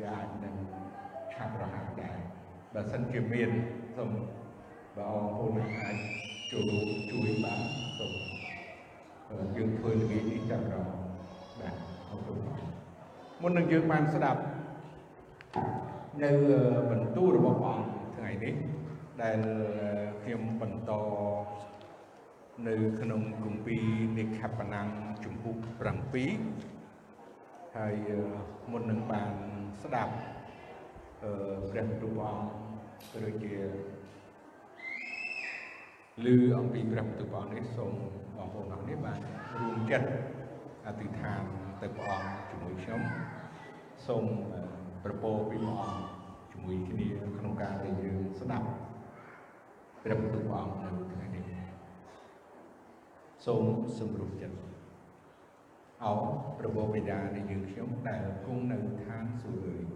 វាអាចនឹងឆាប់រហ័សដែរបើសិនជាមានសូមបើអរគុណអាចចូលជួយបានសូមយើងធ្វើល្ងាចនេះចាប់រងបាទអរគុណមុននឹងយើងបានស្ដាប់នៅបន្ទូលរបស់ព្រះអង្គថ្ងៃនេះដែលខ្ញុំបន្តនៅក្នុងគម្ពីរនិខបណាំងជំពូក7 ហើយមុននឹងបានស្ដាប់អឺព្រះបន្ទូលព្រះអង្គឬជាឮអំពីព្រះបន្ទូលព្រះអង្គនេះសូមបងប្អូនអរនេះបានរួមចិត្តអធិដ្ឋានទៅព្រះអង្គជាមួយខ្ញុំសូមប្រពោពីព្រះអង្គជាមួយគ្នាក្នុងការដែលយើងស្ដាប់ព្រះបន្ទូលព្រះអង្គនៅថ្ងៃនេះសូមសម្រុះចិត្ត អោព្រះបិតានៃយើងខ្ញុំដែលគង់នៅឋានសួគ៌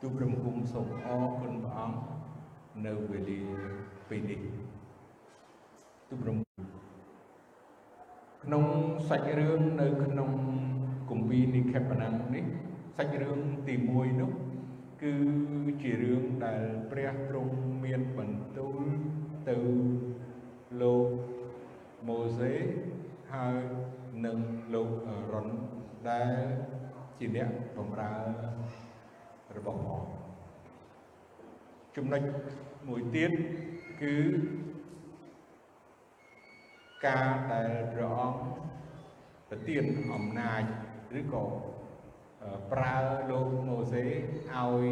ទូព្រមគុំសូមអរគុណព្រះអង្គនៅវេលាពេលនេះទូព្រមក្នុងសាច់រឿងនៅក្នុងគម្ពីរនិខេបណាំងនេះសាច់រឿងទី1នោះគឺជារឿងដែលព្រះទ្រង់មានបន្ទូលទៅលោកម៉ូសេហើយ និងលោករ៉ុនដែលជាអ្នកបម្រើរបស់ព្រះចំណុចមួយទៀតគឺការដែលព្រះអង្គប្រទានអំណាចឬក៏ប្រើលោកម៉ូសេឲ្យ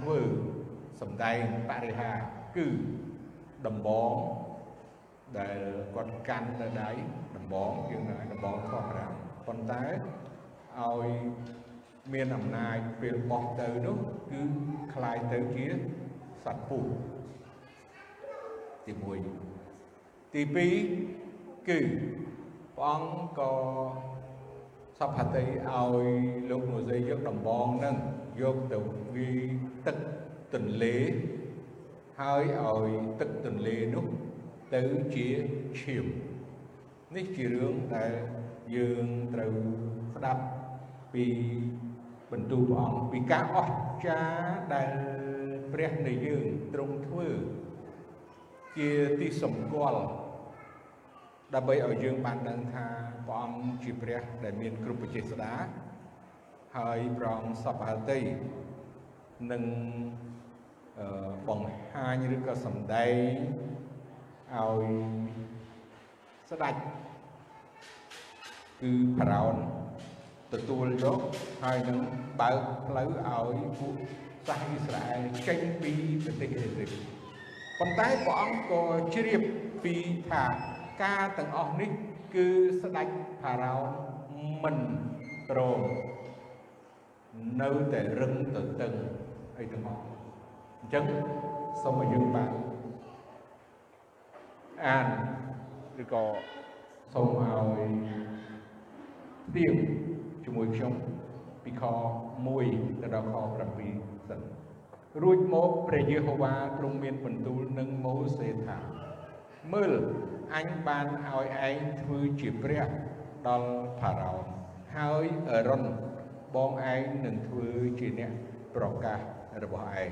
ធ្វើសម្ដែងបរិហាគឺដំបង ដែលគាត់កាន់នៅដៃដំបងយើងហៅដំបងធម្មតាប៉ុន្តែឲ្យមានអំណាចពេលបោះទៅនោះគឺคล้ายទៅជាសត្វពូទី1ទី2គឺព្រះអង្គក៏សពហតិឲ្យលោកម៉ូសេយកដំបងនឹងយកទៅវាទឹកទន្លេហើយឲ្យទឹកទន្លេនោះ ទៅជាឈាមនេះជារឿងដែលយើងត្រូវស្ដាប់ពីបន្ទូលព្រះអង្គពីការអស្ចារ្យដែលព្រះនៃយើងទ្រង់ធ្វើជាទីសម្គាល់ដើម្បីឲ្យយើងបានដឹងថាព្រះអង្គជាព្រះដែលមានគ្រប់បច្ចេស្តាហើយព្រះអង្គសពហតិនឹងបង្ហាញឬក៏សម្ដែង ឲ្យស្ដេចគឺផារ៉ោនទទួលយកហើយនឹងបើកផ្លូវឲ្យពួកសាសអ៊ីស្រាអែលចេញពីប្រទេសអេស៊ីបប៉ុន្តែព្រះអង្គក៏ជ្រាបពីថាការទាំងអស់នេះគឺស្ដេចផារ៉ោនមិនព្រមនៅតែរឹងទៅតឹងអីទាំងអស់អញ្ចឹងសូមឲ្យយើងបាន អានឬក៏សូមឲ្យទៀងជាមួយខ្ញុំពីខ1ទៅដល់ខ7សិនរួចមកព្រះយេហូវ៉ាទ្រង់មានបន្ទូលនឹងម៉ូសេថាមើលអញបានឲ្យឯងធ្វើជាព្រះដល់ផារ៉ោនហើយអរុនបងឯងនឹងធ្វើជាអ្នកប្រកាសរបស់ឯង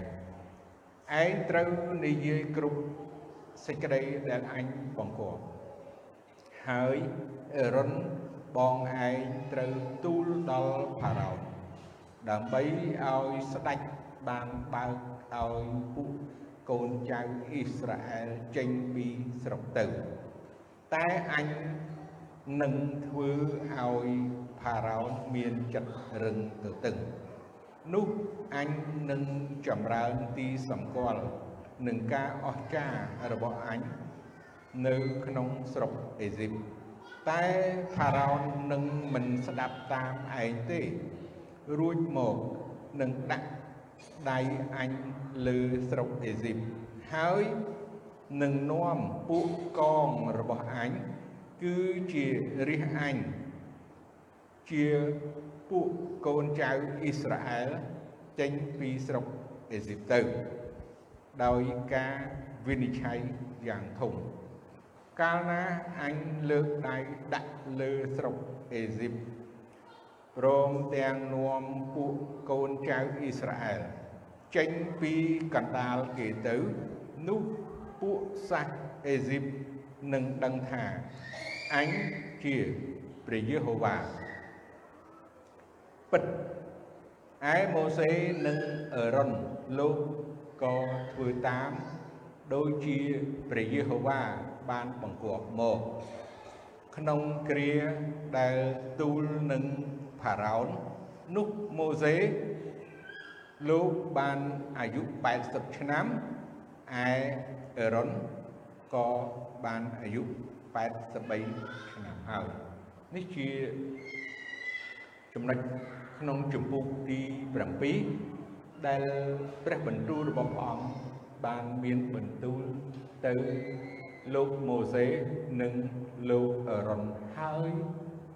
ឯងត្រូវនិយាយគ្រប់ សេចក្តីដែលអញបង្គាប់ហើយអេរុនបងឯងត្រូវទូលដល់ផារ៉ោនដើម្បីឲ្យស្ដេចបានបើកឲ្យពួកកូនចៅអ៊ីស្រាអែលចេញពីស្រុកទៅ តែអញនឹងធ្វើឲ្យផារ៉ោនមានចិត្តរឹងទៅតឹងនោះអញនឹងចម្រើនទីសម្គាល់ នឹងការអស្ចារ្យរបស់អញនៅក្នុងស្រុកអេស៊ីបតែផារ៉ោននឹងមិនស្ដាប់តាមឯងទេ រួចមកនឹងដាក់ដៃអញលើស្រុកអេស៊ីបហើយនឹងនាំពួកកងរបស់អញគឺជារាជអញជាពួកកូនចៅអ៊ីស្រាអែលចេញពីស្រុកអេស៊ីបទៅ ដោយការវិនិច្ឆ័យយ៉ាងធំកាលណាអញលើកដៃដាក់លើស្រុកអេស៊ីបព្រមទាំងនាំពួកកូនចៅអ៊ីស្រាអែលចេញពីកណ្ដាលគេទៅនោះពួកសាសអេស៊ីបនឹងដឹងថាអញជាព្រះយេហូវ៉ាពិតឯម៉ូសេនិងអេរ៉ុនលោក ក៏ធ្វើតាមដូចជាព្រះយេហូវ៉ាបានបង្គាប់មកក្នុងគ្រាដែលទូលនឹងផារ៉ោននោះម៉ូសេលោកបានអាយុ80ឆ្នាំឯអេរ៉ុនក៏បានអាយុ83ឆ្នាំហើយនេះជាចំណុចក្នុងចម្ពោះទី7 ដែលព្រះបន្ទូលរបស់ព្រះអង្គបានមានបន្ទូលទៅលោកម៉ូសេនិងលោកអេរ៉ុនហើយ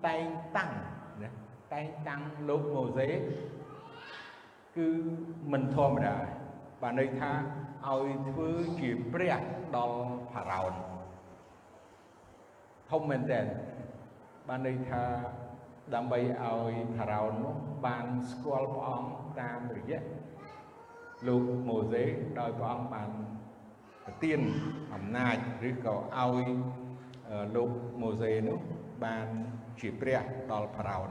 តែងតាំងណាតែងតាំងលោកម៉ូសេគឺមិនធម្មតាបានន័យថាឲ្យធ្វើជាព្រះដល់ផារ៉ោនធំមែនតើបានន័យថាដើម្បីឲ្យផារ៉ោននោះបានស្គាល់ព្រះអង្គតាមរយៈ លោកម៉ូសេដោយព្រះអង្គបានប្រទានអំណាចឬក៏ឲ្យលោកម៉ូសេនោះបានជាព្រះដល់ផារ៉ោន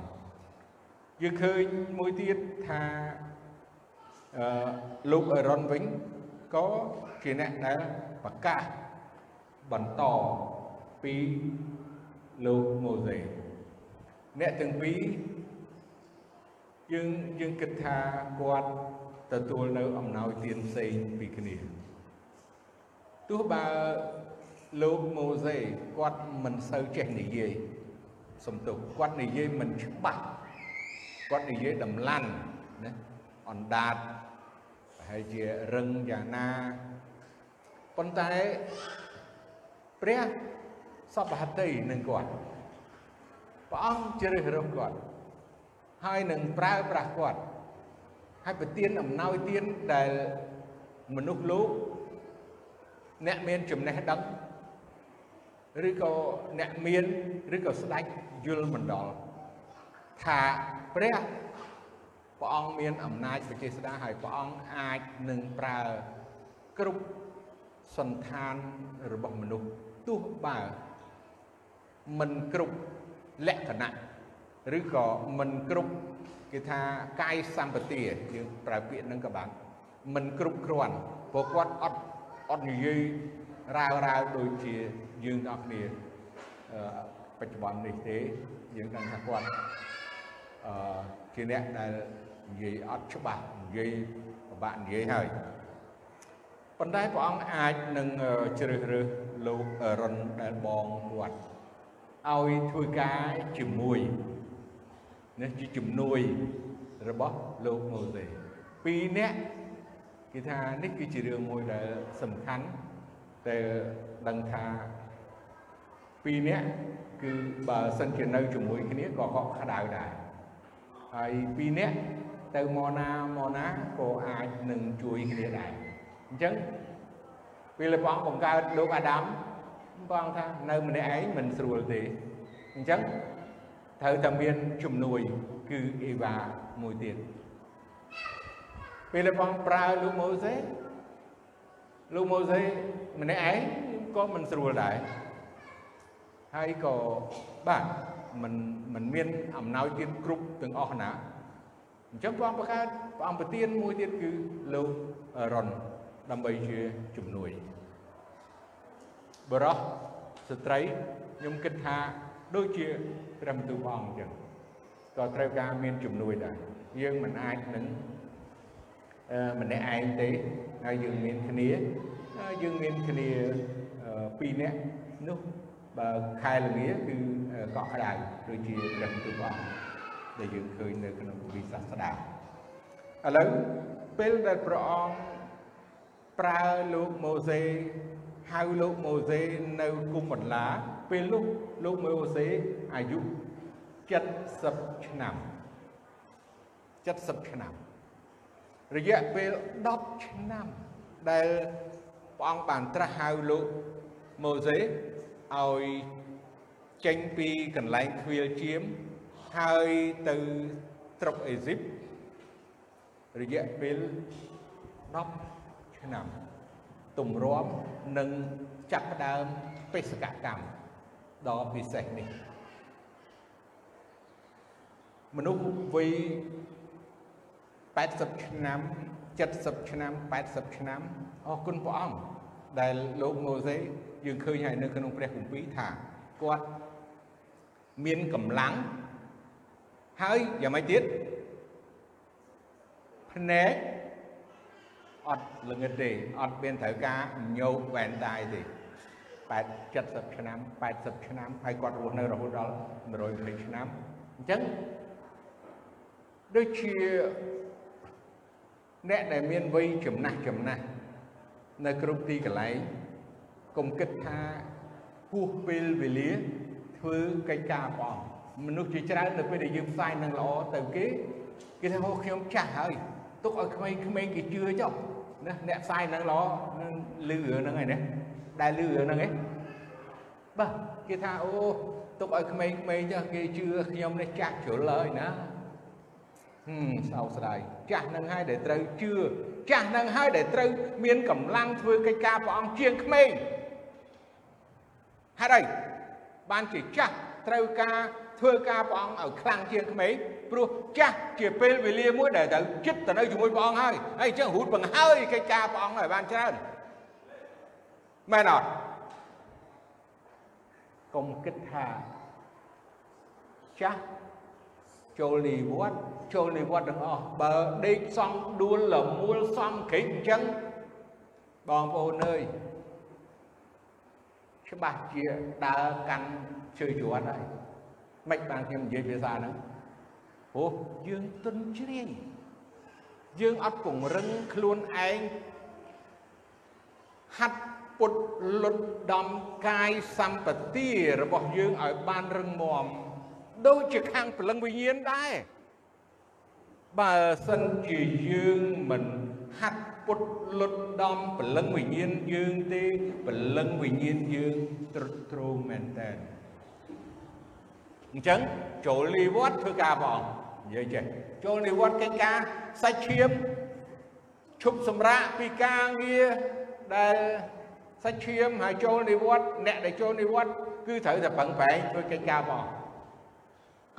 យើងឃើញមួយទៀតថាអឺលោកអេរ៉ុនវិញក៏ជាអ្នកដែលប្រកាសបន្តពីលោកម៉ូសេអ្នកទាំងពីរយើងយើងគិតថាគាត់ ទទួលនៅអំណោយទានផ្សេងពីគ្នាទោះបើលោកម៉ូសេគាត់មិនសូវចេះនិយាយសំទុកគាត់និយាយមិនច្បាស់គាត់និយាយដំឡាន់ណាអណ្ដាតប្រហែលជារឹងយ៉ាងណាប៉ុន្តែព្រះសពហតីនឹងគាត់ព្រះអង្គជ្រើសរើសគាត់ហើយនឹងប្រើប្រាស់គាត់ ហើយប្រទានអំណោយទានដែលមនុស្សលោកអ្នកមានចំណេះដឹងឬក៏អ្នកមានឬក៏ស្ដេចយល់មិនដល់ថាព្រះព្រះអង្គមានអំណាចបចេស្តាហើយព្រះអង្គអាចនឹងប្រើគ្រប់សន្តានរបស់មនុស្សទោះបើមិនគ្រប់លក្ខណៈឬក៏មិនគ្រប់ គេថាកាយសម្បទាយើងប្រើពាក្យហ្នឹងក៏បានមិនគ្រប់គ្រាន់ព្រោះគាត់អត់អត់និយាយរាវរាវដូចជាយើងទាំងអស់គ្នាបច្ចុប្បន្ននេះទេយើងដឹងថាគាត់អឺជាអ្នកដែលនិយាយអត់ច្បាស់និយាយពិបាកនិយាយហើយប៉ុន្តែព្រះអង្គអាចនឹងជ្រើសរើសលោករុនដែលបងគាត់ឲ្យធ្វើការជាមួយ នេះជាជំនួយរបស់លោកម៉ូសេពីរនាក់គេថានេះគឺជារឿងមួយដែលសំខាន់តែដឹងថាពីរនាក់គឺបើសិនជានៅជាមួយគ្នាក៏កក់ក្ដៅដែរហើយពីរនាក់ទៅមកណាមកណាក៏អាចនឹងជួយគ្នាដែរអញ្ចឹងពេលព្រះអង្គបង្កើតលោកអាដាមព្រះអង្គថានៅម្នាក់ឯងមិនស្រួលទេអញ្ចឹង ត្រូវតែមានជំនួយគឺអេវ៉ាមួយទៀតពេលព្រះអង្គប្រើលោកម៉ូសេលោកម៉ូសេម្នាក់ឯងក៏មិនស្រួលដែរហើយក៏បាទមិនមិនមានអំណោយទានគ្រប់ទាំងអស់ណាអញ្ចឹងព្រះអង្គបង្កើតព្រះអង្គប្រទានមួយទៀតគឺលោករ៉ុនដើម្បីជាជំនួយបរោះស្ត្រីខ្ញុំគិតថា ដូចជាព្រះបន្ទូលព្រះអង្គអញ្ចឹងក៏ត្រូវការមានជំនួយដែរយើងមិនអាចនឹងម្នាក់ឯងទេហើយយើងមានគ្នាយើងមានគ្នាពីរនាក់នោះបើខែល្ងាគឺកក់ក្ដៅដូចជាព្រះបន្ទូលព្រះអង្គដែលយើងឃើញនៅក្នុងវិសាស្តាឥឡូវពេលដែលព្រះអង្គប្រើលោកម៉ូសេហៅលោកម៉ូសេនៅគុំបន្លា ពេលនោះលោកម៉ូសេអាយុ70ឆ្នាំ70ឆ្នាំរយៈពេល10ឆ្នាំដែលព្រះអង្គបានត្រាស់ហៅលោកម៉ូសេឲ្យចេញពីកន្លែងខ្វៀលជាមហើយទៅស្រុកអេស៊ីបរយៈពេល10ឆ្នាំទម្រាំនឹងចាប់ផ្ដើមបេសកកម្ម ដ៏ពិសេសនេះមនុស្សវ័យ80ឆ្នាំ70ឆ្នាំ80ឆ្នាំអរគុណព្រះអង្គដែលលោកម៉ូសេយើងឃើញហើយនៅក្នុងព្រះគម្ពីរថាគាត់មានកម្លាំងហើយយ៉ាងម៉េចទៀតភ្នែកអត់ល្ងិតទេអត់មានត្រូវការញោកវ៉ែនតាយទេ8 70ឆ្នាំ80ឆ្នាំហើយគាត់រស់នៅរហូតដល់120ឆ្នាំអញ្ចឹងដូចជាអ្នកដែលមានវ័យចំណាស់ចំណាស់នៅគ្រប់ទីកន្លែងកុំគិតថាហួសពេលវេលាធ្វើកិច្ចការព្រះអង្គមនុស្សជាច្រើននៅពេលដែលយើងផ្សាយនឹងល្អទៅគេគេថាហូខ្ញុំចាស់ហើយទុកឲ្យក្មេងៗគេជឿចុះណាអ្នកផ្សាយនឹងល្អនឹងលឺរឿងហ្នឹងឯណា ដែលលឺរឿងហ្នឹងឯងបាទគេថាអូទុកឲ្យក្មេងៗចុះគេជឿខ្ញុំនេះចាស់ជ្រុលហើយណាហឹមសោកស្ដាយចាស់នឹងហើយដែលត្រូវជឿចាស់នឹងហើយដែលត្រូវមានកម្លាំងធ្វើកិច្ចការព្រះអង្គជាងក្មេងហេតុអីបានជាចាស់ត្រូវការធ្វើការព្រះអង្គឲ្យខ្លាំងជាងក្មេងព្រោះចាស់ជាពេលវេលាមួយដែលត្រូវចិត្តទៅនៅជាមួយព្រះអង្គហើយហើយអញ្ចឹងរូតបង្ហើយកិច្ចការព្រះអង្គឲ្យបានច្រើន មែនអត់កុំគិតថាចាស់ចូលនិវត្តចូលនិវត្តទាំងអស់បើដេកសំដួលលមូលសំក្រិចអញ្ចឹងបងប្អូនអើ យច្បាស់ជាដើរកាន់ជើយជាន់ហើយមិនបានខ្ញុំនិយាយភាសាហ្នឹងអូយើងទន់ជ្រាយយើងអត់ពង្រឹងខ្លួនឯងហាត់ពុតលុតដំកាយសម្បទារបស់យើងឲ្យបានរឹងមាំដូចជាខាងព្រលឹងវិញ្ញាណដែរបើសិនជាយើងមិនហាត់ពុតលុតដំព្រលឹងវិញ្ញាណយើងទេព្រលឹងវិញ្ញាណយើងទ្រុឌទ្រោមមែនតើអញ្ចឹងចូលនិវត្តធ្វើការបងនិយាយចេះចូលនិវត្តកិច្ចការសាច់ឈាមឈប់សម្រាកពីការងារដែល សាច់ឈាមហើយចូលនិវត្តអ្នកដែលចូលនិវត្តគឺត្រូវតែប្រឹងប្រែងធ្វើកិច្ចការបង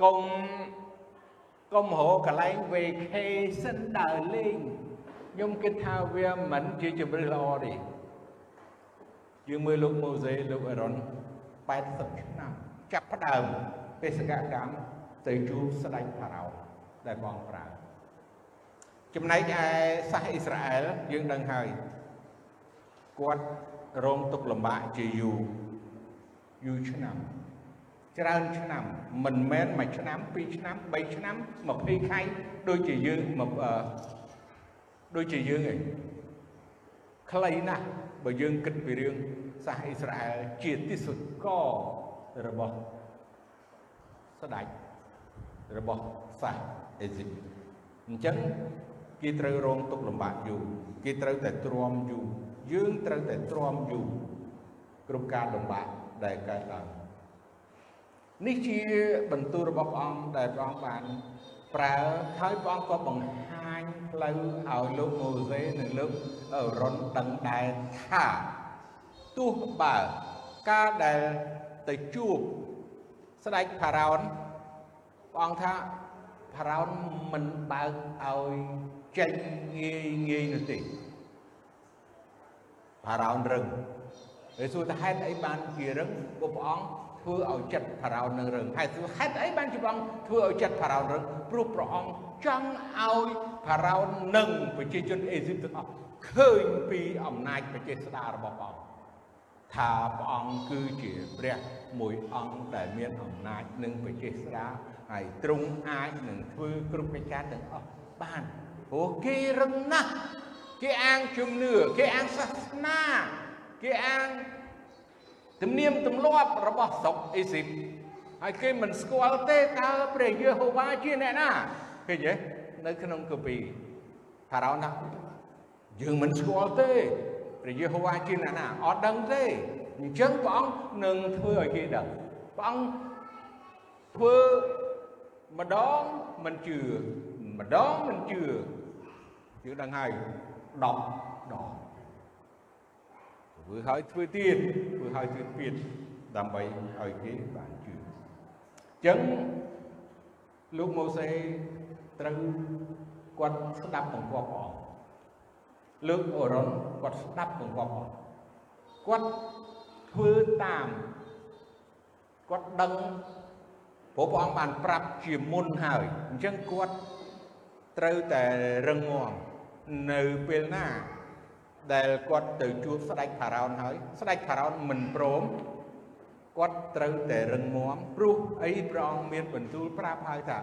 កុំកុំរកកន្លែង vacation ដើរលេងខ្ញុំគិតថាវាមិនជាជម្រើសល្អទេយើងមើលលោកម៉ូសេលោកអេរ៉ុន80ឆ្នាំចាប់ផ្ដើមបេសកកម្មទៅជួបស្ដេចផារ៉ោដែលបងប្រើចំណែកឯសាសអ៊ីស្រាអែលយើងដឹងហើយគាត់ រងទុក្ខលំបាកជាយូរយូរឆ្នាំ ច្រើនឆ្នាំ មិនមែនមួយឆ្នាំពីរឆ្នាំ3ឆ្នាំ20ខែដូចជាយើងដូចជាយើងឯងខ្លីណាស់បើយើងគិតពីរឿងសាសអ៊ីស្រាអែលជាទីសុករបស់ស្ដេចរបស់សាសអេស៊ីបអញ្ចឹងគេត្រូវរងទុក្ខលំបាកយូរគេត្រូវតែទ្រាំយូរ យើងត្រូវតែទ្រាំយូរគ្រប់ការលំបាកដែលកើតឡើងនេះជាបន្ទូលរបស់ព្រះអង្គដែលព្រះអង្គបានប្រើហើយព្រះអង្គក៏បង្ហាញផ្លូវឲ្យលោកម៉ូសេនិងលោកអឺរុនដឹងដែរថាទោះបើការដែលទៅជួបស្ដេចផារ៉ោនព្រះអង្គថាផារ៉ោនមិនបើកឲ្យចេញងាយងាយនោះទេ ផារ៉ោនរឹងហើយសួរថាហេតុអីបានជារឹងពួកព្រះអង្គធ្វើឲ្យចិត្តផារ៉ោននឹងរឹងហើយសួរហេតុអីបានជាព្រះអង្គធ្វើឲ្យចិត្តផារ៉ោនរឹងព្រោះព្រះអង្គចង់ឲ្យផារ៉ោននិងប្រជាជនអេស៊ីបទាំងអស់ឃើញពីអំណាចប្រជាស្ដាររបស់ព្រះអង្គថាព្រះអង្គគឺជាព្រះមួយអង្គដែលមានអំណាចនិងប្រជាស្ដារហើយទ្រង់អាចនឹងធ្វើគ្រប់កិច្ចការទាំងអស់បានព្រោះគេរឹងណាស់ គេអាងជំនឿគេអាងសាសនាគេអាងទំនៀមទម្លាប់របស់ស្រុកអេស៊ីបហើយគេមិនស្គាល់ទេតើព្រះយេហូវ៉ាជាអ្នកណាឃើញទេនៅក្នុងកាពីផារ៉ោណាយើងមិនស្គាល់ទេព្រះយេហូវ៉ាជាអ្នកណាអត់ដឹងទេអញ្ចឹងព្រះអង្គនឹងធ្វើឲ្យគេដឹងព្រះអង្គធ្វើម្ដងមិនជឿម្ដងមិនជឿយើងដឹងហើយ 10ដងធ្វើឲ្យធ្វើទៀតធ្វើឲ្យធ្វើទៀតដើម្បីឲ្យគេបានជឿអញ្ចឹងលោកម៉ូសេត្រូវគាត់ស្ដាប់បង្គាប់ព្រះអង្គលោកអូរ៉ុនគាត់ស្ដាប់បង្គាប់ព្រះអង្គគាត់ធ្វើតាមគាត់ដឹងព្រោះព្រះអង្គបានប្រាប់ជាមុនហើយអញ្ចឹងគាត់ត្រូវតែរឹងមាំ នៅពេលណា ដែលគាត់ទៅជួបស្ដេចផារ៉ោនហើយ ស្ដេចផារ៉ោនមិនព្រមគាត់ត្រូវតែរឹងមាំព្រោះអីព្រះអង្គមានបន្ទូលប្រាប់ហើយថា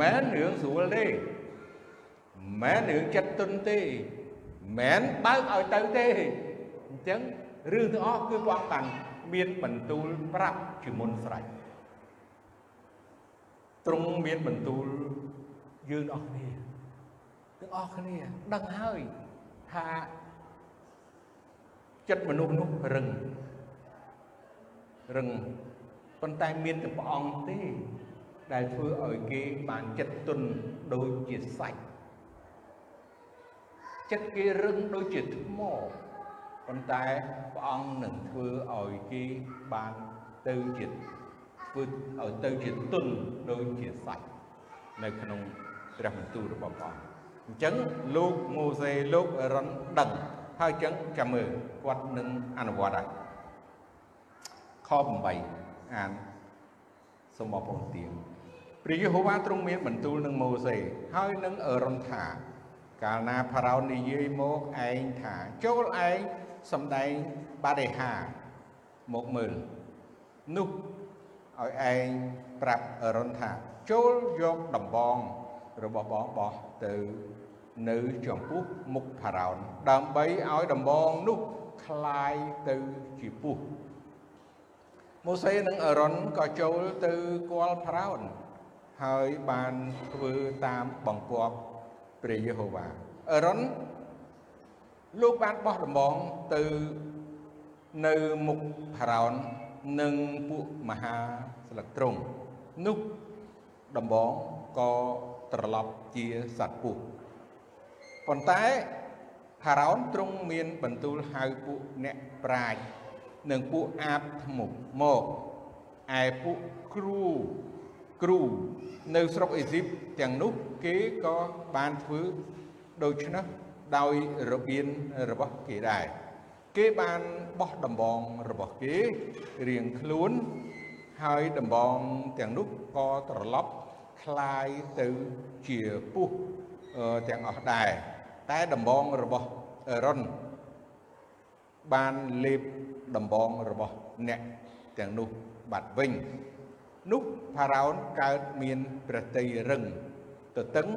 មិនរឿងស្រួលទេមិនរឿងចិត្តទុនទេមិនបើកឲ្យទៅទេអញ្ចឹងរឿងទាំងអស់គឺព្រះអង្គបានមានបន្ទូលប្រាប់ជាមុនស្រេចទ្រង់មានបន្ទូលយើងអស់គ្នា ទាំងអស់គ្នាដឹងហើយថាចិត្តមនុស្សនោះរឹងរឹងប៉ុន្តែមានតែព្រះអង្គទេ ដែលធ្វើឲ្យគេបានចិត្តទុនដូចជាសាច់ចិត្តគេរឹងដូចជាថ្មប៉ុន្តែព្រះអង្គនឹងធ្វើឲ្យគេបានទៅជាធ្វើឲ្យទៅជាទុនដូចជាសាច់នៅក្នុងព្រះបន្ទូលរបស់ព្រះអង្គ អញ្ចឹងលោកម៉ូសេលោកអេរ៉ុនដឹងហើយអញ្ចឹងចាំមើលគាត់នឹងអនុវត្តហើយខ8អានសូមបងប្អូនទៀងព្រះយេហូវ៉ាទ្រង់មានបន្ទូលនឹងម៉ូសេហើយនឹងអេរ៉ុនថា កាលណាផារ៉ោននិយាយមកឯងថាចូលឯងសំដែងបាដេហាមកមើលនោះឲ្យឯងប្រាប់អេរ៉ុនថាចូលយកដំបង របស់បងបោះទៅនៅចំពោះមុខផារ៉ោនដើម្បីឲ្យដំបងនោះคลายទៅជាពស់ម៉ូសេនិងអេរ៉ុនក៏ចូលទៅគាល់ផារ៉ោនហើយបានធ្វើតាមបង្គាប់ព្រះយេហូវ៉ាអេរ៉ុនលោកបានបោះដំបងទៅនៅមុខផារ៉ោននិងពួកមហាស្លឹកត្រង់នោះដំបងក៏ ត្រឡប់ជាសត្វពស់ប៉ុន្តែផារ៉ោនទ្រង់មានបន្ទូលហៅពួកអ្នកប្រាជ្ញនិងពួកអាបធ្មប់មកឯពួកគ្រូគ្រូនៅស្រុកអេស៊ីបទាំងនោះគេក៏បានធ្វើដូច្នោះដោយរបៀនរបស់គេដែរគេបានបោះដំបងរបស់គេរៀងខ្លួនហើយដំបងទាំងនោះក៏ត្រឡប់ คลายទៅជាពុះទាំងអស់ដែរតែដំបងរបស់អេរ៉ុនបានលេបដំបងរបស់អ្នកទាំងនោះបាត់វិញនោះផារ៉ោនកើតមានព្រះតីរឹងទទឹង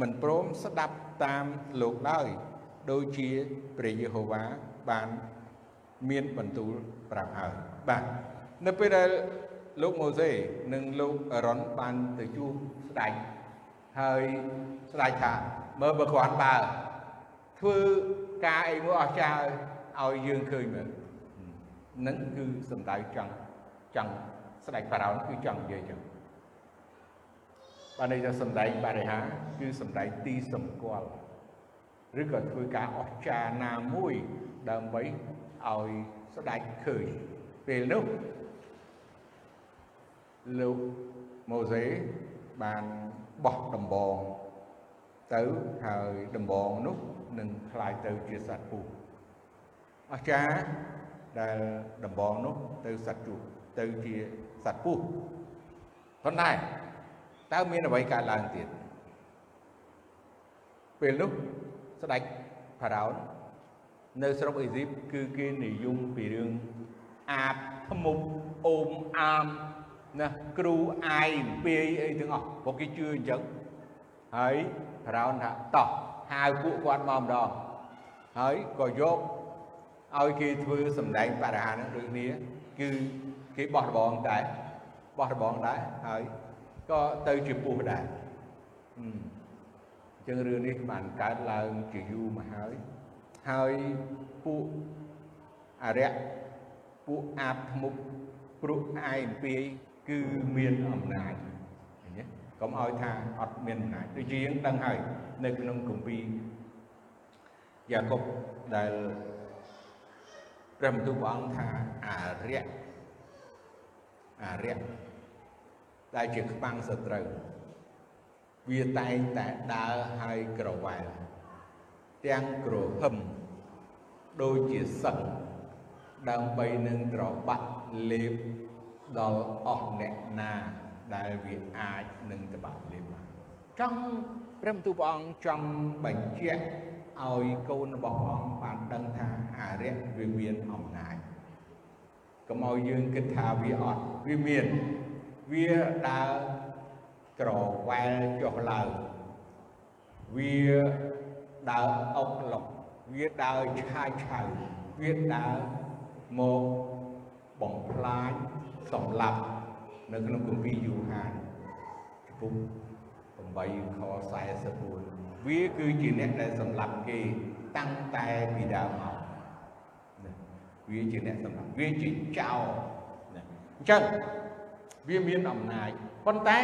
មិនព្រមស្ដាប់តាមលោកឡើយដូចជាព្រះយេហូវ៉ាបានមានបន្ទូលប្រាប់ហើយបាទនៅពេលដែល លោកម៉ូសេនិងលោកអេរ៉ុនបានទៅជួបស្ដេចហើយស្ដេចថាមើលបើគ្រាន់បើធ្វើការអីមួយអស្ចារ្យឲ្យយើងឃើញមើលនឹងគឺសំដៅចង់ចង់ស្ដេចបារ៉ោនគឺចង់និយាយចឹងបានន័យថាសំដែងបរិហាគឺសំដែងទីសម្គាល់ឬក៏ធ្វើការអស្ចារ្យណាមួយដើម្បីឲ្យស្ដេចឃើញពេលនោះ លោកម៉ូសេបានបោះដំបងទៅហើយដំបងនោះនឹងคล้ายទៅជាសត្វពស់អស្ចារ្យដែលដំបងនោះទៅសត្វជក់ទៅជាសត្វពស់ប៉ុន្តែតើមានអ្វីកើតឡើងទៀតពេលនោះស្ដេចផារ៉ោននៅស្រុកអេស៊ីបគឺគេនិយមពីរឿងអាបធ្មប់អូមអាម ណាគ្រូអាយអំពាយអីទាំងអស់ពួកគេជឿអញ្ចឹងហើយប្រោនថាតោះហៅពួកគាត់មកម្ដងហើយក៏យកឲ្យគេធ្វើសម្ដែងបរិហារនឹងដូចគ្នាគឺគេបោះរបងដែរបោះរបងដែរហើយក៏ទៅជាពោះដែរអញ្ចឹងរឿងនេះបានកើតឡើងជាយូរមកហើយហើយពួកអរិយពួកអាបធ្មប់ព្រោះអាយអំពាយ គឺមានអំណាចឃើញទេកុំឲ្យថាអត់មានអំណាចដូចជាយើងដឹងហើយនៅក្នុងគម្ពីរយ៉ាកុបដែលព្រះបន្ទូលព្រះអង្គថាអារៈអារៈដែលជាខ្វាំងសត្រូវវាតែងតែដើរហើយក្រវ៉ែលទាំងក្រហឹមដូចជាសឹកដើម្បីនឹងត្របាក់លេប ដល់អស់អ្នកណាដែលវាអាចនឹងត្បាក់លេបបានចង់ព្រះបន្ទូលព្រះអង្គចង់បញ្ជាក់ឲ្យកូនរបស់ព្រះអង្គបានដឹងថាអារៈវាមានអំណាចកុំឲ្យយើងគិតថាវាអត់វាមានវាដើរក្រវែលចុះឡើងវាដើរអុកឡុកវាដើរឆាយឆៅវាដើរមកបំផ្លាញ សម្លាប់នៅក្នុងគម្ពីរយូហានចំពុក8ខ44វាគឺជាអ្នកដែលសម្លាប់គេតាំងតែពីដើមមកវាជាអ្នកសម្លាប់វាជាចោរអញ្ចឹងវាមានអំណាចប៉ុន្តែ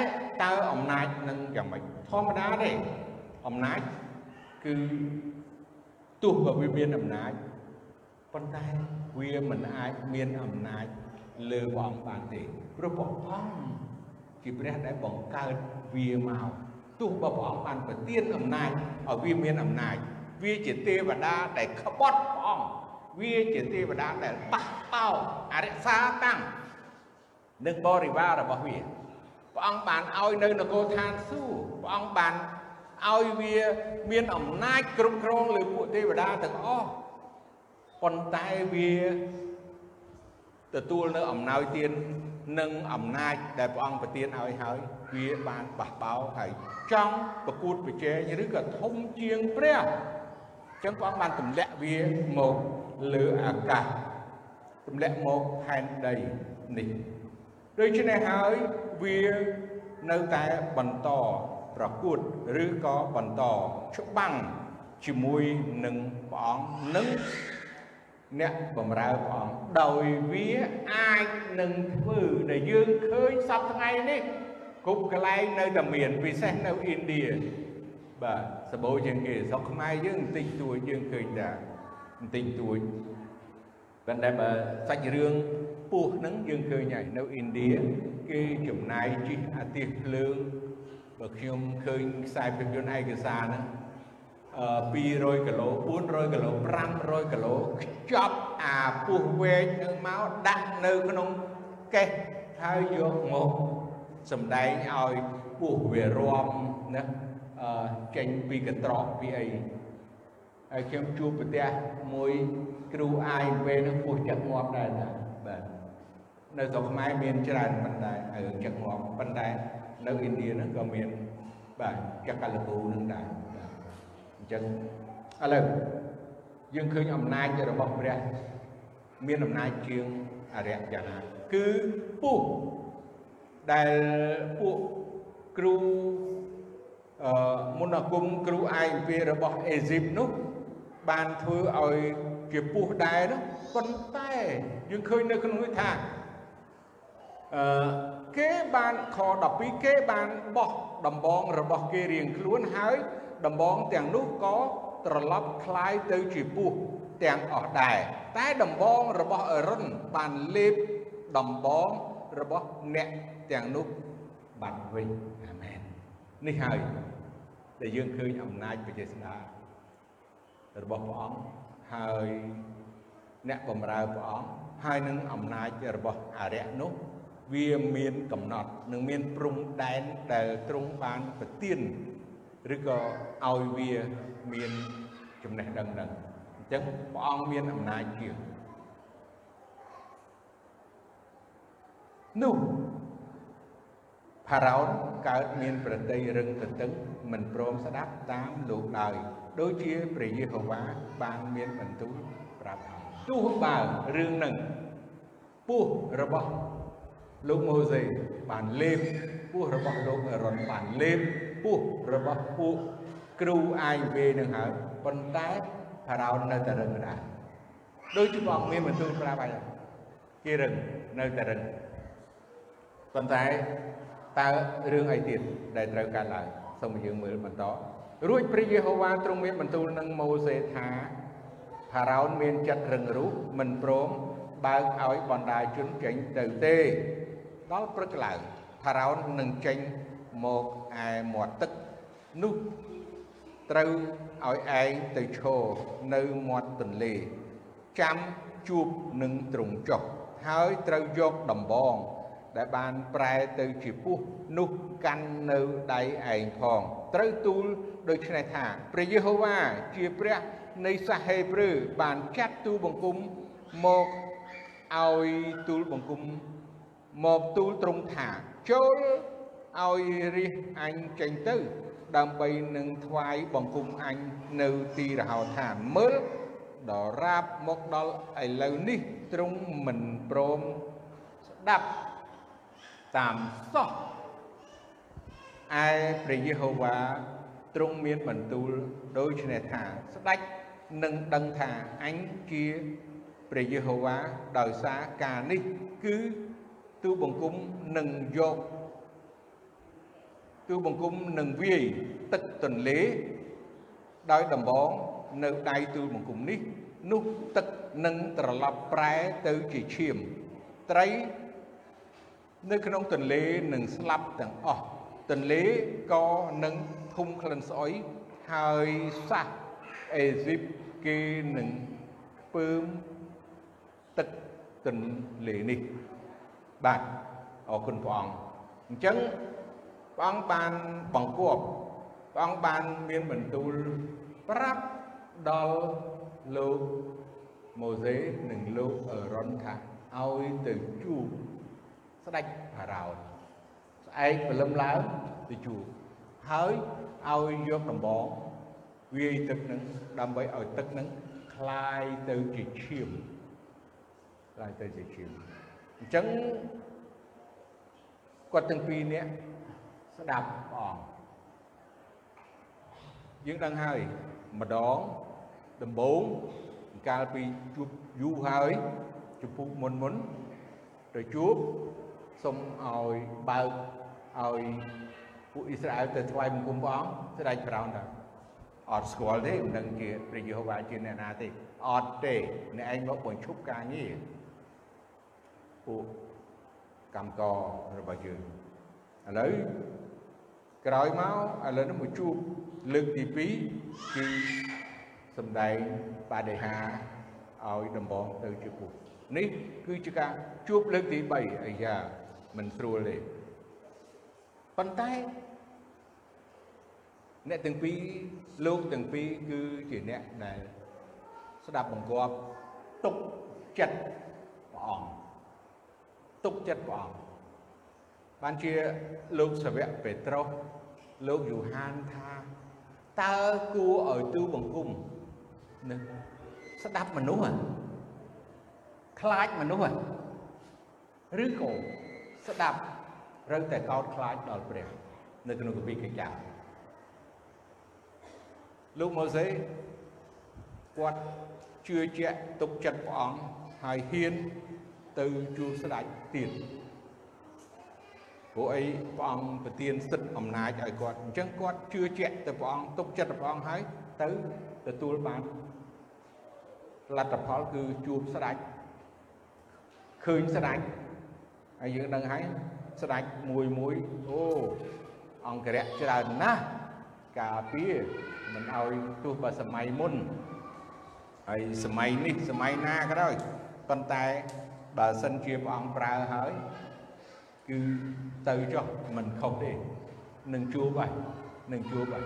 តើអំណាចនឹងយ៉ាងម៉េចធម្មតាទេអំណាចគឺទោះបើវាមានអំណាចប៉ុន្តែវាមិនអាចមានអំណាច លើព្រះអង្គបានទេព្រោះព្រះអង្គជាព្រះដែលបង្កើតវាមកទោះបើព្រះអង្គបានប្រទានអំណាចឲ្យវាមានអំណាចវាជាទេវតាដែលក្បត់ព្រះអង្គវាជាទេវតាដែលបះបោអរិសាតាំងនិងបរិវាររបស់វាព្រះអង្គបានឲ្យនៅនគរឋានសួគ៌ព្រះអង្គបានឲ្យវាមានអំណាចគ្រប់គ្រងលើពួកទេវតាទាំងអស់ប៉ុន្តែវា ទទួលនៅអំណោយទាននិងអំណាចដែលព្រះអង្គប្រទានឲ្យហើយវាបានបះបោហើយចង់ប្រកួតប្រជែងឬក៏ធំជាងព្រះអញ្ចឹងព្រះអង្គបានទម្លាក់វាមកលើអាកាសទម្លាក់មកផែនដីនេះដូច្នេះហើយវានៅតែបន្តប្រកួតឬក៏បន្តច្បាំងជាមួយនឹងព្រះអង្គនិង អ្នកបម្រើព្រះអង្គដោយវាអាចនឹងធ្វើដែលយើងឃើញសពថ្ងៃនេះគ្រប់កន្លែងនៅតែមានពិសេសនៅឥណ្ឌាបាទសបោជាងគេស្រុកខ្មែរយើងបន្តិចតួចយើងឃើញតែបន្តិចតួចប៉ុន្តែបើសាច់រឿងពស់ហ្នឹងយើងឃើញហើយនៅឥណ្ឌាគេចំណាយជីកអាទិសភ្លើងបើខ្ញុំឃើញខ្សែភាពយន្តឯកសារហ្នឹង 200គីឡូ400គីឡូ500គីឡូខ្ចប់អាពោះវែកនឹងមកដាក់នៅក្នុងកេះហើយយកមកសំដែងឲ្យពោះវារំណាអឺចេញពីកន្ត្រកពីអីហើយខ្ញុំជួបប្រទះមួយគ្រូអាយពេលនោះពោះចាក់ងាប់ដែរណាបាទនៅស្រុកខ្មែរមានច្រើនប៉ុន្តែរឿងចាក់ងាប់ប៉ុន្តែនៅឥណ្ឌានោះក៏មានបាទចាក់កលគូនឹងដែរ ចឹងឥឡូវយើងឃើញអំណាចរបស់ព្រះមានអំណាចជាងអរិយយ៉ាងណាគឺពុះដែលពួកគ្រូអឺមុនគុំគ្រូអាយវិរបស់អេស៊ីបនោះបានធ្វើឲ្យជាពុះដែរនោះប៉ុន្តែយើងឃើញនៅក្នុងនេះថាអឺគេបានខ12គេបានបោះដំបងរបស់គេរៀងខ្លួនហើយ ដំបងទាំងនោះក៏ត្រឡប់คล้ายទៅជាពស់ទាំងអស់ដែរតែដំបងរបស់អរុនបានលេបដំបងរបស់អ្នកទាំងនោះបាត់វិញអាមែននេះហើយដែលយើងឃើញអំណាចបជាស្ដារបស់ព្រះអង្គហើយអ្នកបម្រើព្រះអង្គហើយនឹងអំណាចរបស់អរិយនោះវាមានកំណត់និងមានព្រំដែនដែលទ្រង់បានប្រទាន ឬក៏ឲ្យវាមានចំណេះដឹងដឹងអញ្ចឹងព្រះអង្គមានអំណាចជាងនោះផារ៉ោនកើតមានប្រតិយរឹងទទឹងមិនព្រមស្ដាប់តាមលោកឡើយដូចជាព្រះយេហូវ៉ាបានមានបន្ទូលប្រាប់ឲ្យទោះបើរឿងនឹងពោះរបស់លោកម៉ូសេបានលេបពោះរបស់លោកអេរ៉ុនបានលេប ពោះរបស់ពួកគ្រូអាយវេនឹងហើយប៉ុន្តែផារ៉ោននៅតែរឹងដែរដូចជាបងមានបន្ទូលប្រាប់ហើយគេរឹងនៅតែរឹងប៉ុន្តែតតើរឿងអីទៀតដែលត្រូវកើតឡើងសូមយើងមើលបន្តរួចព្រះយេហូវ៉ាទ្រង់មានបន្ទូលនឹងម៉ូសេថាផារ៉ោនមានចិត្តរឹងរូសមិនព្រមបើកឲ្យបណ្ដាជនចេញទៅទេដល់ព្រឹកឡើងផារ៉ោននឹងចេញមក ឯមាត់ទឹកនោះត្រូវឲ្យឯងទៅឈរនៅមាត់ទន្លេ ចាំជួបនឹងទ្រង់ចុះហើយត្រូវយកដំបង ដែលបានប្រែទៅជាពស់នោះកាន់នៅដៃឯងផងត្រូវទូលដូច្នេះថាព្រះយេហូវ៉ាជាព្រះនៃសាសហេប្រឺបានចាត់ទូលបង្គំមកឲ្យទូលបង្គំមកទូលទ្រង់ថាចូល ឲ្យរាជអញចេញទៅ ដើម្បីនឹងថ្វាយបង្គំអញនៅទីរហោឋានមើលដល់រាបមកដល់ឥឡូវនេះទ្រង់មិនព្រមស្ដាប់តាមសោះឯព្រះយេហូវ៉ាទ្រង់មានបន្ទូលដូចនេះថាស្ដេចនឹងដឹងថាអញជាព្រះយេហូវ៉ាដោយសារការនេះគឺទូបង្គំនឹងយក ទូបង្គំនឹងវាយទឹកទន្លេដោយដំបងនៅដៃទូលបង្គំនេះ នោះទឹកនឹងត្រឡប់ប្រែទៅជាឈាម ត្រីនៅក្នុងទន្លេនឹងស្លាប់ទាំងអស់ទន្លេក៏នឹងធំក្លិនស្អុយហើយសាសអេស៊ីបគេនឹងពើមទឹកទន្លេនេះបាទអរគុណព្រះអង្គអញ្ចឹង ព្រះអង្គបានបង្គាប់ព្រះអង្គបានមានបន្ទូលប្រាប់ដល់លោកម៉ូសេនិងលោកអឺរ៉ុនថាឲ្យទៅជួបស្ដេចផារ៉ោនស្អែកព្រលឹមឡើងទៅជួបហើយឲ្យយកដំបងវាយទឹកនឹងដើម្បីឲ្យទឹកនឹងคลายទៅជាឈាមคลายទៅជាឈាមអញ្ចឹងគាត់ទាំងពីរនាក់ ស្ដាប់ព្រះអង្គយើងដឹងហើយម្ដងដំបូងកាលពីជួបយូរហើយចំពុះមុនមុនទៅជួបសូមឲ្យបើកឲ្យពួកអ៊ីស្រាអែលទៅថ្វាយបង្គំព្រះអង្គស្ដេចប្រោនថាអត់ស្គាល់ទេមិនដឹងជាព្រះយេហូវ៉ាជាអ្នកណាទេអត់ទេអ្នកឯងមកបញ្ឈប់ការងារពួកកម្មកររបស់យើងឥឡូវ ក្រោយមកឥឡូវនេះមកជួបលើកទី2គឺសំដែងបដិហាឲ្យដំបងទៅជាពុះនេះគឺជាការជួបលើកទី3អាយ៉ាមិនស្រួលទេប៉ុន្តែអ្នកទាំងពីរលោកទាំងពីរគឺជាអ្នកដែលស្ដាប់បង្គាប់ទុកចិត្តព្រះអង្គទុកចិត្តព្រះអង្គ បានជាលោកសាវកពេត្រុសលោកយូហានថាតើគួរឲ្យទូបង្គំនឹងស្ដាប់មនុស្សខ្លាចមនុស្សឬក៏ស្ដាប់រើតែកោតខ្លាចដល់ព្រះនៅក្នុងគម្ពីរកិច្ចការលោកម៉ូសេគាត់ជឿជាក់ទុកចិត្តព្រះអង្គហើយហ៊ានទៅជួបស្ដេចទៀត ព្រោះអីព្រះអង្គប្រទានសិទ្ធិអំណាចឲ្យគាត់អញ្ចឹងគាត់ជឿជាក់ទៅព្រះអង្គទុកចិត្តព្រះអង្គហើយទៅទទួលបានលទ្ធផលគឺជួបស្ដេចឃើញស្ដេចហើយយើងដឹងហើយស្ដេចមួយមួយអូអង្គរៈច្រើនណាស់ការពារមិនឲ្យទោះបើសម័យមុនហើយសម័យនេះសម័យណាក៏ដោយប៉ុន្តែបើសិនជាព្រះអង្គប្រើហើយ គឺទៅចុះមិនខុសទេនឹងជួបហើយនឹងជួបហើយ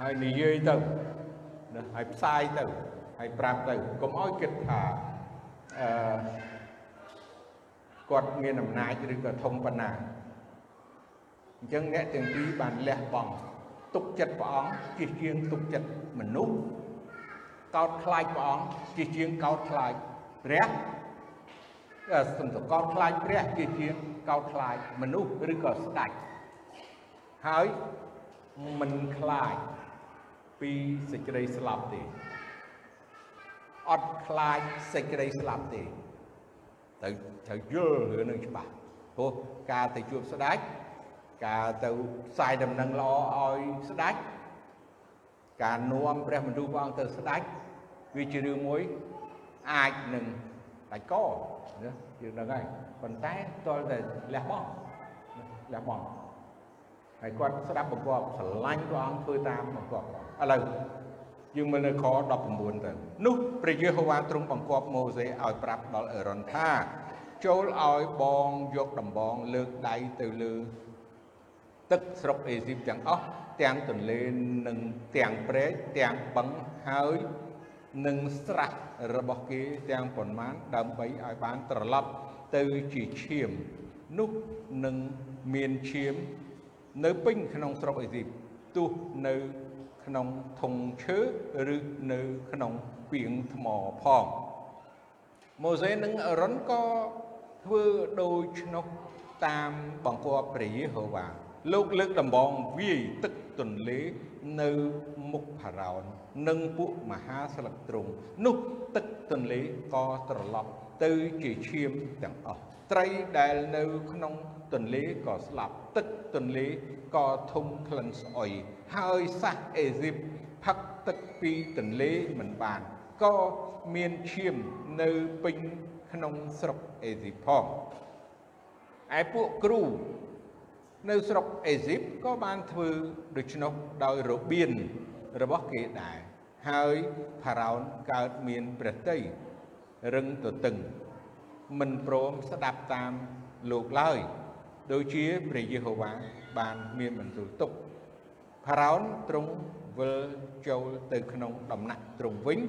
ហើយនិយាយទៅណាហើយផ្សាយទៅហើយប្រាប់ទៅកុំឲ្យគិតថាអឺគាត់មានអំណាចឬក៏ធំប៉ុណ្ណាអញ្ចឹងអ្នកទាំងពីរបានលះបង់ទុកចិត្តព្រះអង្គជិះជាងទុកចិត្តមនុស្សកោតខ្លាចព្រះអង្គជិះជាងកោតខ្លាចព្រះ សំទៅកោតខ្លាចព្រះជិះជាងកោតខ្លាចមនុស្សឬក៏ស្ដេចហើយមិនខ្លាចពីសេចក្តីស្លាប់ទេអត់ខ្លាចសេចក្តីស្លាប់ទេត្រូវត្រូវយល់រឿងនឹងច្បាស់ព្រោះការទៅជួបស្ដេចការទៅផ្សាយដំណឹងល្អឲ្យស្ដេចការនាំព្រះបន្ទូលព្រះអង្គទៅស្ដេចវាជារឿងមួយអាចនឹង ដាច់កណាយើងដឹងហើយប៉ុន្តែតលតែលះបង់លះបង់ហើយគាត់ស្ដាប់បង្គាប់ស្រឡាញ់ព្រះអង្គធ្វើតាមបង្គាប់ឥឡូវយើងមើលនៅខ19ទៅនោះព្រះយេហូវ៉ាទ្រង់បង្គាប់ម៉ូសេឲ្យប្រាប់ដល់អេរ៉ុនថាចូលឲ្យបងយកដំបងលើកដៃទៅលើទឹកស្រុកអេស៊ីបទាំងអស់ទាំងទន្លេនិងទាំងព្រែកទាំងបឹងហើយ និងស្រះរបស់គេទាំងប៉ុន្មានដើម្បីឲ្យបានត្រឡប់ទៅជាឈាមនោះនឹងមានឈាមនៅពេញក្នុងស្រុកអេស៊ីបទោះនៅក្នុងធុងឈើឬនៅក្នុងពីងថ្មផងម៉ូសេនិងអេរ៉ុនក៏ធ្វើដូច្នោះតាមបង្គាប់ព្រះយេហូវ៉ាលោកលើកដំបងវាយទឹកទន្លេនៅមុខផារ៉ោន និងពួកមហាស្លឹកទ្រង់នោះទឹកទន្លេក៏ត្រឡប់ទៅជាឈាមទាំងអស់ត្រីដែលនៅក្នុងទន្លេក៏ស្លាប់ទឹកទន្លេក៏ធំក្លិនស្អុយហើយសះអេស៊ីបផឹកទឹកពីទន្លេមិនបានក៏មានឈាមនៅពេញក្នុងស្រុកអេស៊ីបផងឯពួកគ្រូនៅស្រុកអេស៊ីបក៏បានធ្វើដូច្នោះដោយរបៀន របស់គេដែរហើយផារ៉ោនកើតមានព្រះតីរឹងទទឹង មិនព្រមស្ដាប់តាមលោកឡើយដូចជាព្រះយេហូវ៉ាបានមានបន្ទូលទុកផារ៉ោនទ្រង់វិលចូលទៅក្នុងដំណាក់ទ្រង់វិញ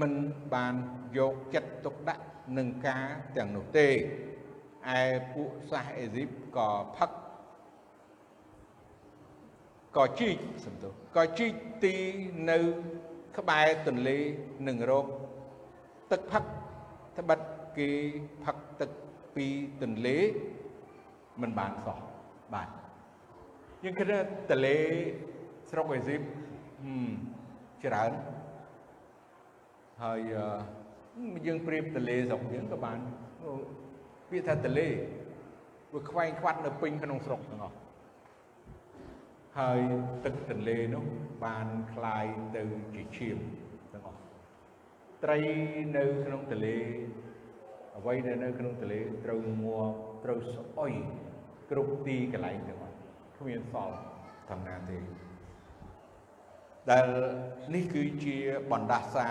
មិនបានយកចិត្តទុកដាក់នឹងការទាំងនោះទេឯពួកសាសអេស៊ីបក៏ផឹក ក៏ជីកសំទោសក៏ជីកទីនៅក្បែរទន្លេនឹងរកទឹកផឹកត្បិតគេផឹកទឹកពីទន្លេមិនបានសោះបាទយើងគិតថាទន្លេស្រុកអេស៊ីបច្រើនហើយយើងប្រៀបទន្លេស្រុកយើងក៏បានពាក្យថាទន្លេវាខ្វែងខ្វាត់នៅពេញក្នុងស្រុកទាំងអស់ ហើយទឹកទន្លេនោះបានคลายទៅជាឈាមទាំងអស់ត្រីនៅក្នុងទន្លេអ្វីដែលនៅក្នុងទន្លេត្រូវមួត្រូវស្អុយគ្រប់ទីកន្លែងទាំងអស់គ្មានសល់ធម្មតាទេដែលនេះគឺជាបណ្ដាសា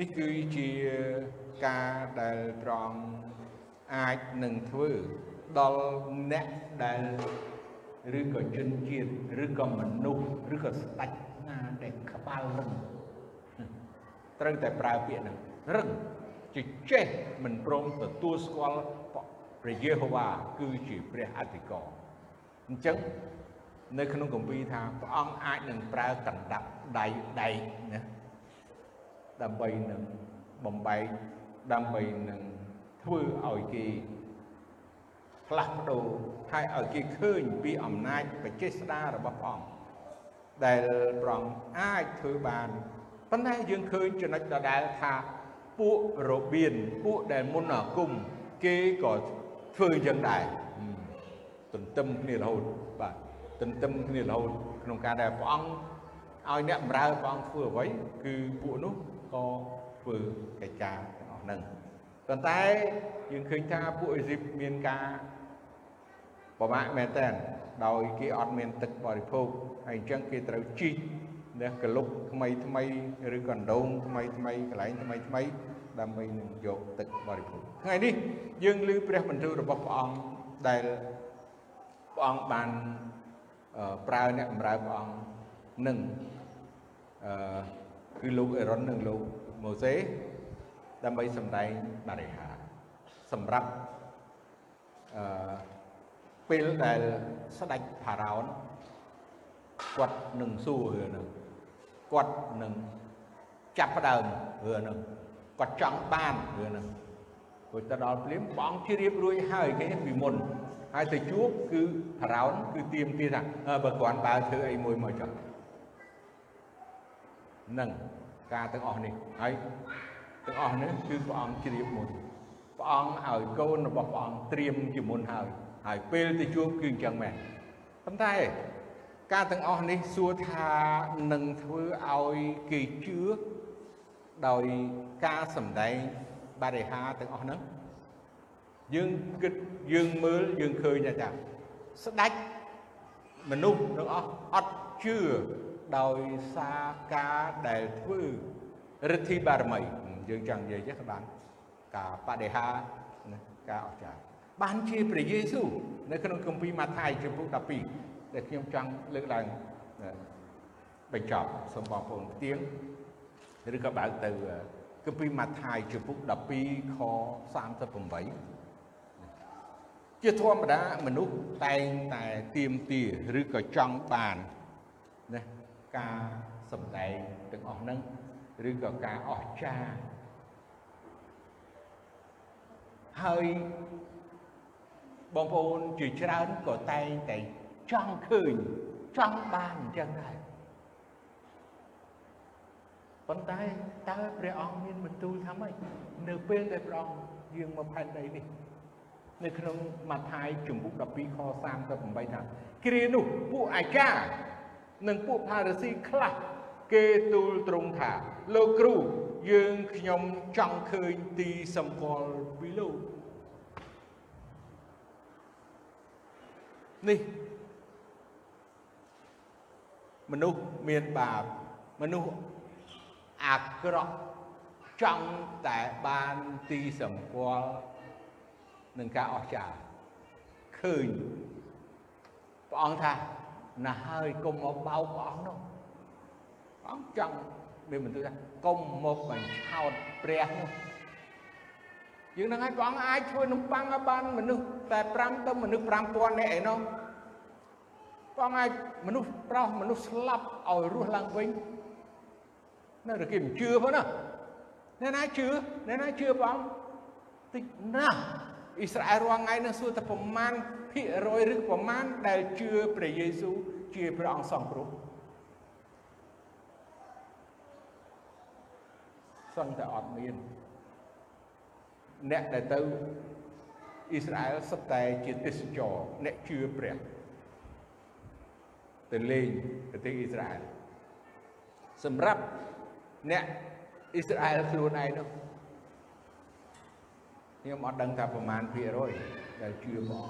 នេះគឺជាការដែលត្រង់អាចនឹងធ្វើដល់អ្នកដែល ឬក៏ជនជាតិឬក៏មនុស្សឬក៏ស្ដេចណាដែលក្បាលរឹងត្រូវតែប្រើពាក្យហ្នឹងរឹងជាចេះមិនព្រមទទួលស្គាល់ព្រះយេហូវ៉ាគឺជាព្រះអធិការអញ្ចឹងនៅក្នុងគម្ពីរថាព្រះអង្គអាចនឹងប្រើកណ្ដាប់ដៃដែកណាដើម្បីនឹងបំបែកដើម្បីនឹងធ្វើឲ្យគេ ផ្លាស់ប្ដូរហើយឲ្យគេឃើញពីអំណាចបច្ចេស្តារបស់ព្រះអង្គដែលព្រះអង្គអាចធ្វើបានប៉ុន្តែយើងឃើញចំណុចដដែលថាពួករបៀនពួកដែលមុនអាគមគេក៏ធ្វើអញ្ចឹងដែរទន្ទឹមគ្នារហូតបាទទន្ទឹមគ្នារហូតក្នុងការដែលព្រះអង្គឲ្យអ្នកបម្រើព្រះអង្គធ្វើអ្វីគឺពួកនោះក៏ធ្វើកិច្ចការទាំងអស់ហ្នឹងប៉ុន្តែយើងឃើញថាពួកអេស៊ីបមានការ ប្រមាក់មែនតើដោយគេអត់មានទឹកបរិភោគហើយអញ្ចឹងគេត្រូវជីកនេះកលុកថ្មីថ្មីឬក៏ដងថ្មីថ្មីកន្លែងថ្មីថ្មីដើម្បីនឹងយកទឹកបរិភោគថ្ងៃនេះយើងឮព្រះបន្ទូលរបស់ព្រះអង្គដែលព្រះអង្គបានប្រើអ្នកបម្រើព្រះអង្គនឹងអឺគឺលោកអេរ៉ុននិងលោកម៉ូសេដើម្បីសម្ដែងបរិហាសម្រាប់អឺ ពេលដែលស្ដេចផារ៉ោនគាត់នឹងសួររឿងហ្នឹងគាត់នឹងចាប់ផ្ដើមរឿងហ្នឹងគាត់ចង់បានរឿងហ្នឹងព្រោះទៅដល់ភ្លាមបងជ្រាបរួចហើយគេពីមុនហើយទៅជួបគឺផារ៉ោនគឺទៀមទាថាបើគាត់បើធ្វើអីមួយមកចុះនឹងការទាំងអស់នេះហើយទាំងអស់នេះគឺព្រះអង្គជ្រាបមុនព្រះអង្គឲ្យកូនរបស់ព្រះអង្គត្រៀមជាមុនហើយ ហហើយពេលទៅជួបគឺអញ្ចឹងមែនប៉ុន្តែការទាំងអស់នេះសួរថានឹងធ្វើឲ្យគេជឿដោយការសម្ដែងបរិហាទាំងអស់ហ្នឹងយើងគិតយើងមើលយើងឃើញថាស្ដេចមនុស្សទាំងអស់អត់ជឿដោយសារការដែលធ្វើរិទ្ធិបារមីយើងចង់និយាយចេះក៏បានការបដិហាណាការអស្ចារ្យ បានជាព្រះយេស៊ូវនៅក្នុងគម្ពីរម៉ាថាយជំពូក12ដែលខ្ញុំចង់លើកឡើងបញ្ចប់សូមបងប្អូនផ្ទៀងឬក៏បើកទៅគម្ពីរម៉ាថាយជំពូក12ខ38ជាធម្មតាមនុស្សតែងតែទៀមទាឬក៏ចង់បានណាការសំដែងទាំងអស់ហ្នឹងឬក៏ការអស្ចារ្យហើយ បងប្អូនជាច្រើនក៏តែងតែចង់ឃើញចង់បានអញ្ចឹងដែរប៉ុន្តែតើព្រះអង្គមានបន្ទូលថាម៉េចនៅពេលដែលព្រះអង្គយាងមកផែនដីនេះនៅក្នុងម៉ាថាយជំពូក12ខ38ថាគ្រានោះពួកអាចារ្យនិងពួកផារ៉ាស៊ីខ្លះគេទូលត្រង់ថាលោកគ្រូយើងខ្ញុំចង់ឃើញទីសម្គាល់ពីលោក នេះមនុស្សមានបាបមនុស្សអាក្រក់ចង់តែបានទីសម្គាល់នឹងការអស្ចារ្យឃើញព្រះអង្គថាណាស់ហើយកុំមកបោកព្រះអង្គនោះព្រះអង្គចង់មានបន្ទូលថាកុំមកបញ្ឆោតព្រះនោះយើងនឹងឲ្យព្រះអង្គអាចធ្វើនំប៉័ងឲ្យបានមនុស្ស តែ5ទៅមនុស្ស5000នាក់ឯណោះព្រះអង្គអាចមនុស្សប្រុសមនុស្សស្លាប់ឲ្យរស់ឡើងវិញនៅតែគេមិនជឿផងណាអ្នកណាជឿអ្នកណាជឿព្រះអង្គតិចណាស់អ៊ីស្រាអែលរាល់ថ្ងៃនឹងសួរតែប្រមាណភាគរយឬប្រមាណដែលជឿព្រះយេស៊ូវជាព្រះអង្គសង្គ្រោះសឹងតែអត់មានអ្នកដែលទៅ អ៊ីស្រាអែលសុទ្ធតែជាទេសចរអ្នកជឿព្រះទៅលេងប្រទេសអ៊ីស្រាអែលសម្រាប់អ្នកអ៊ីស្រាអែលខ្លួនឯងនោះខ្ញុំអត់ដឹងថាប្រមាណភាគរយដែលជឿព្រះ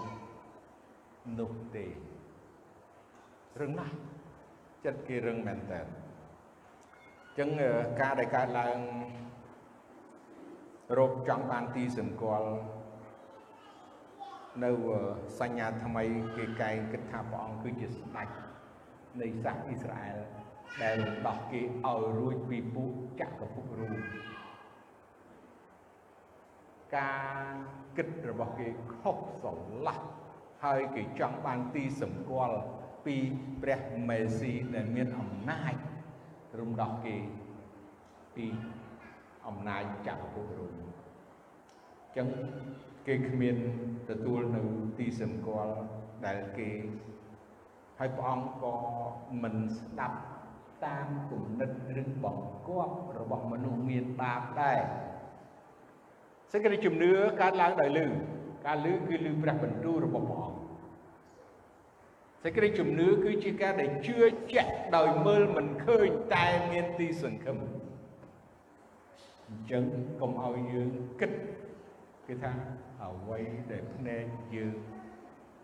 នោះទេរឹងណាស់ចិត្តគេរឹងមែនតើអញ្ចឹងការដែលកើតឡើងរោគចង់បានទីសម្គាល់ នៅសញ្ញាថ្មីគេកែងគិតថាព្រះអង្គគឺជាស្ដេចនៃសាសអ៊ីស្រាអែលដែលរំដោះគេឲ្យរួចពីពួកចក្រភពរូបការគិតរបស់គេខុសស្រឡះហើយគេចង់បានទីសម្គាល់ពីព្រះមេស៊ីដែលមានអំណាចរំដោះគេពីអំណាចចក្រភពរូបអញ្ចឹង គេគ្មានទទួលនៅទីសម្គាល់ដែលគេហើយព្រះអង្គក៏មិនស្ដាប់តាមគំនិតឬបង្គាប់របស់មនុស្សមានបាបដែរសេចក្តីជំនឿកើតឡើងដោយលឺការលឺគឺលឺព្រះបន្ទូលរបស់ព្រះអង្គសេចក្តីជំនឿគឺជាការដែលជឿជាក់ដោយមើលមិនឃើញតែមានទីសង្ឃឹមអញ្ចឹងកុំឲ្យយើងគិត គឺថាអ្វីដែលភ្នែកយើង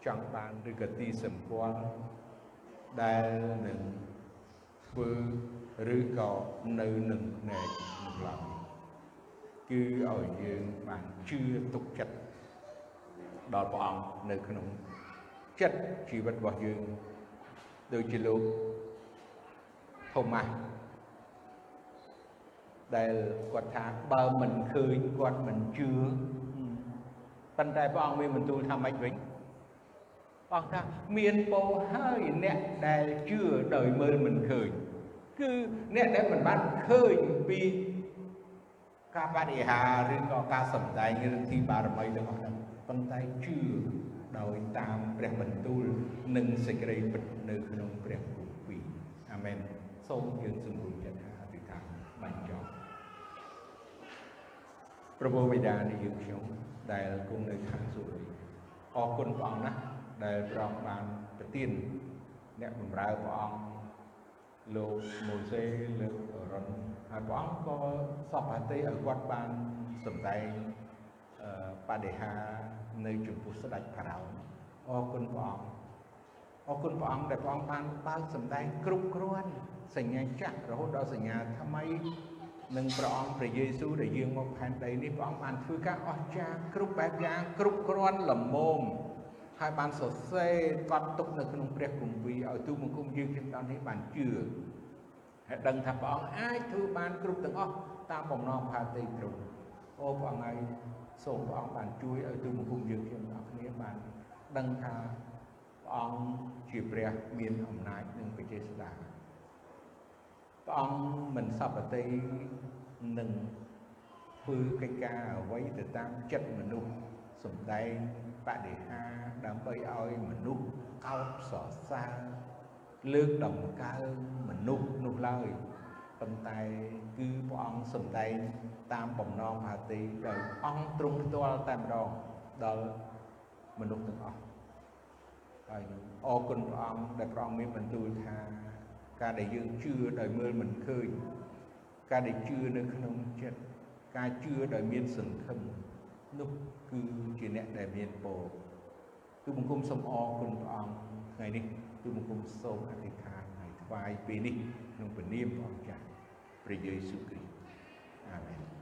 ចង់បានឬក៏ទីសម្គាល់ដែលនឹងធ្វើឬក៏នៅនឹងភ្នែកនឹងឡើយគឺឲ្យយើងបានជឿទុកចិត្តដ បស់យើងដូចជាលោកថូម៉ាស់ដែលគាត់ថាបើមិនឃើញគាត់មិនជឿប៉ុន្តែព្រះអង្គមានបន្ទូលថាម៉េចវិញព្រះអង្គថាមានពោហើយអ្នកដែលជឿដោយមើលមិនឃើញគឺអ្នកដែលមិនបានឃើញពីការបរិហារឬក៏ការសំដែងឬទីបារមីទាំងអស់ហ្នឹងប៉ុន្តែជឿដោយតាមព្រះបន្ទូលនិងសេចក្តីពិតនៅក្នុងព្រះគម្ពីរអាមែនសូមយើងសម្រួលចិត្តអធិដ្ឋានបញ្ចប់ព្រះបិតានៃយើងខ្ញុំ ដែលគង់នៅខាងសួគ៌អរគុណព្រះអង្គណាស់ដែលព្រះអង្គបានប្រទានអ្នកបម្រើព្រះអង្គលោកម៉ូសេលោករុនហើយព្រះអង្គក៏សពហតិឲ្យគាត់បានសម្ដែងអឺបដិហានៅចំពោះស្ដេចផារ៉ោនអរគុណព្រះអង្គអរគុណព្រះអង្គដែលព្រះអង្គបានបើកសម្ដែងគ្រប់គ្រាន់សញ្ញាចាក់រហូតដល់សញ្ញាថ្មី នឹងព្រះអង្គព្រះយេស៊ូវដែលយាងមកផែនដីនេះព្រះអង្គបានធ្វើការអស្ចារ្យគ្រប់បែបយ៉ាងគ្រប់គ្រាន់ល្មមហើយបានសរសេរកត់ទុកនៅក្នុងព្រះគម្ពីរឲ្យទូលបង្គំយើងខ្ញុំដល់នេះបានជឿហើយដឹងថាព្រះអង្គអាចធ្វើបានគ្រប់ទាំងអស់តាមបំណងផាតីទ្រង់អូព្រះអង្គហើយសូមព្រះអង្គបានជួយឲ្យទូលបង្គំយើងខ្ញុំដល់គ្នាបានដឹងថាព្រះអង្គជាព្រះមានអំណាចនិងបច្ចេស្តា ព្រះអង្គមិនសពតិនឹងធ្វើកិច្ចការអ្វីទៅតាមចិត្តមនុស្សសំដែងបដិហាដើម្បីឲ្យមនុស្សកោតសរសើរលើកដំកើងមនុស្សនោះឡើយប៉ុន្តែគឺព្រះអង្គសំដែងតាមបំណងហាទីដោយអង្គទ្រង់ផ្ទាល់តែម្ដងដល់មនុស្សទាំងអស់ហើយអរគុណព្រះអង្គដែលព្រះអង្គមានបន្ទូលថា ការដែលយើងជឿដោយមើលមិនឃើញការដែលជឿនៅក្នុងចិត្តការជឿដោយមានសង្ឃឹមនោះគឺជាអ្នកដែលមានពរទូបង្គំសូមអរគុណព្រះអង្គថ្ងៃនេះទូបង្គំសូមអធិដ្ឋានហើយថ្វាយពេលនេះក្នុងព្រះនាមព្រះអង្គចាស់ព្រះយេស៊ូវគ្រីស្ទអាមែន